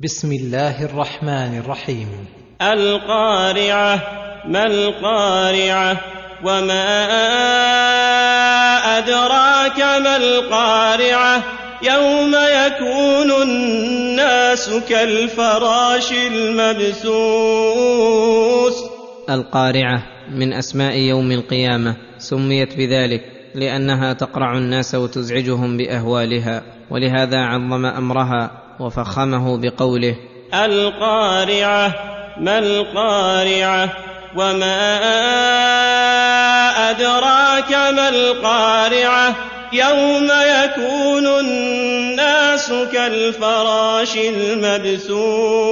بسم الله الرحمن الرحيم. القارعة ما القارعة؟ وما أدراك ما القارعة؟ يوم يكون الناس كالفراش المبثوث. القارعة من أسماء يوم القيامة سميت بذلك لأنها تقرع الناس وتزعجهم بأهوالها ولهذا عظم أمرها. وفخمه بقوله القارعة ما القارعة؟ وما أدراك ما القارعة؟ يوم يكون الناس كالفراش المبثوث.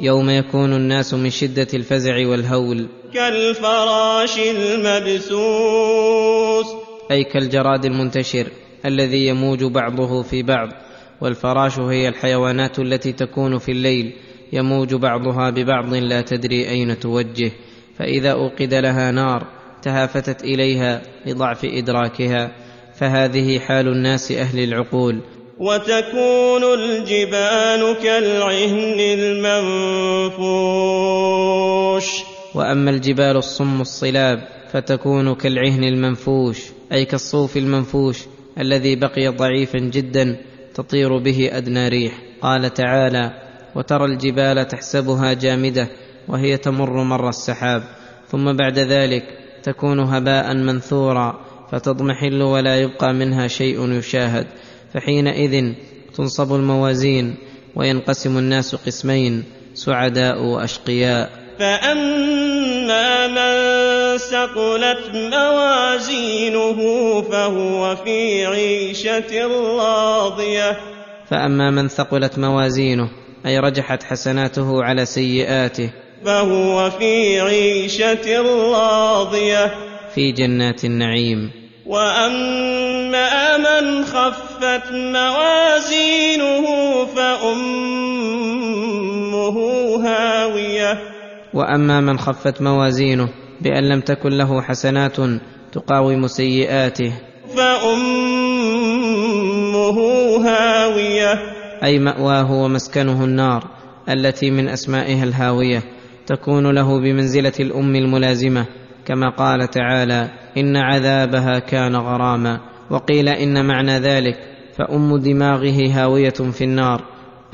يوم يكون الناس من شدة الفزع والهول. كالفراش المبثوث. أي كالجراد المنتشر الذي يموج بعضه في بعض. والفراش هي الحيوانات التي تكون في الليل يموج بعضها ببعض لا تدري أين توجه فإذا أوقد لها نار تهافتت إليها لضعف إدراكها فهذه حال الناس أهل العقول. وتكون الجبال كالعهن المنفوش. وأما الجبال الصم الصلاب فتكون كالعهن المنفوش أي كالصوف المنفوش الذي بقي ضعيفا جدا تطير به أدنى ريح. قال تعالى وترى الجبال تحسبها جامدة وهي تمر مر السحاب. ثم بعد ذلك تكون هباء منثورا فتضمحل ولا يبقى منها شيء يشاهد. فحينئذ تنصب الموازين وينقسم الناس قسمين سعداء وأشقياء. فأما من ثقلت موازينه فهو في عيشة راضية. فأما من ثقلت موازينه أي رجحت حسناته على سيئاته فهو في عيشة راضية. في جنات النعيم. وأما من خفت موازينه وأما من خفت موازينه بأن لم تكن له حسنات تقاوم سيئاته. فأمه هاوية. أي مأواه ومسكنه النار التي من أسمائها الهاوية تكون له بمنزلة الأم الملازمة كما قال تعالى إن عذابها كان غراما. وقيل إن معنى ذلك فأم دماغه هاوية في النار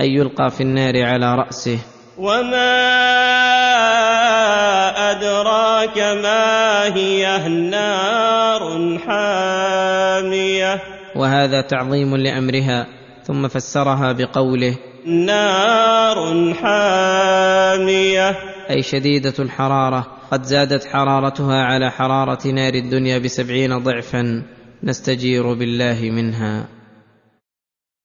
أي يلقى في النار على رأسه. وما أدراك ما هي نار حامية. وهذا تعظيم لأمرها ثم فسرها بقوله نار حامية. أي شديدة الحرارة قد زادت حرارتها على حرارة نار الدنيا بسبعين ضعفا نستجير بالله منها.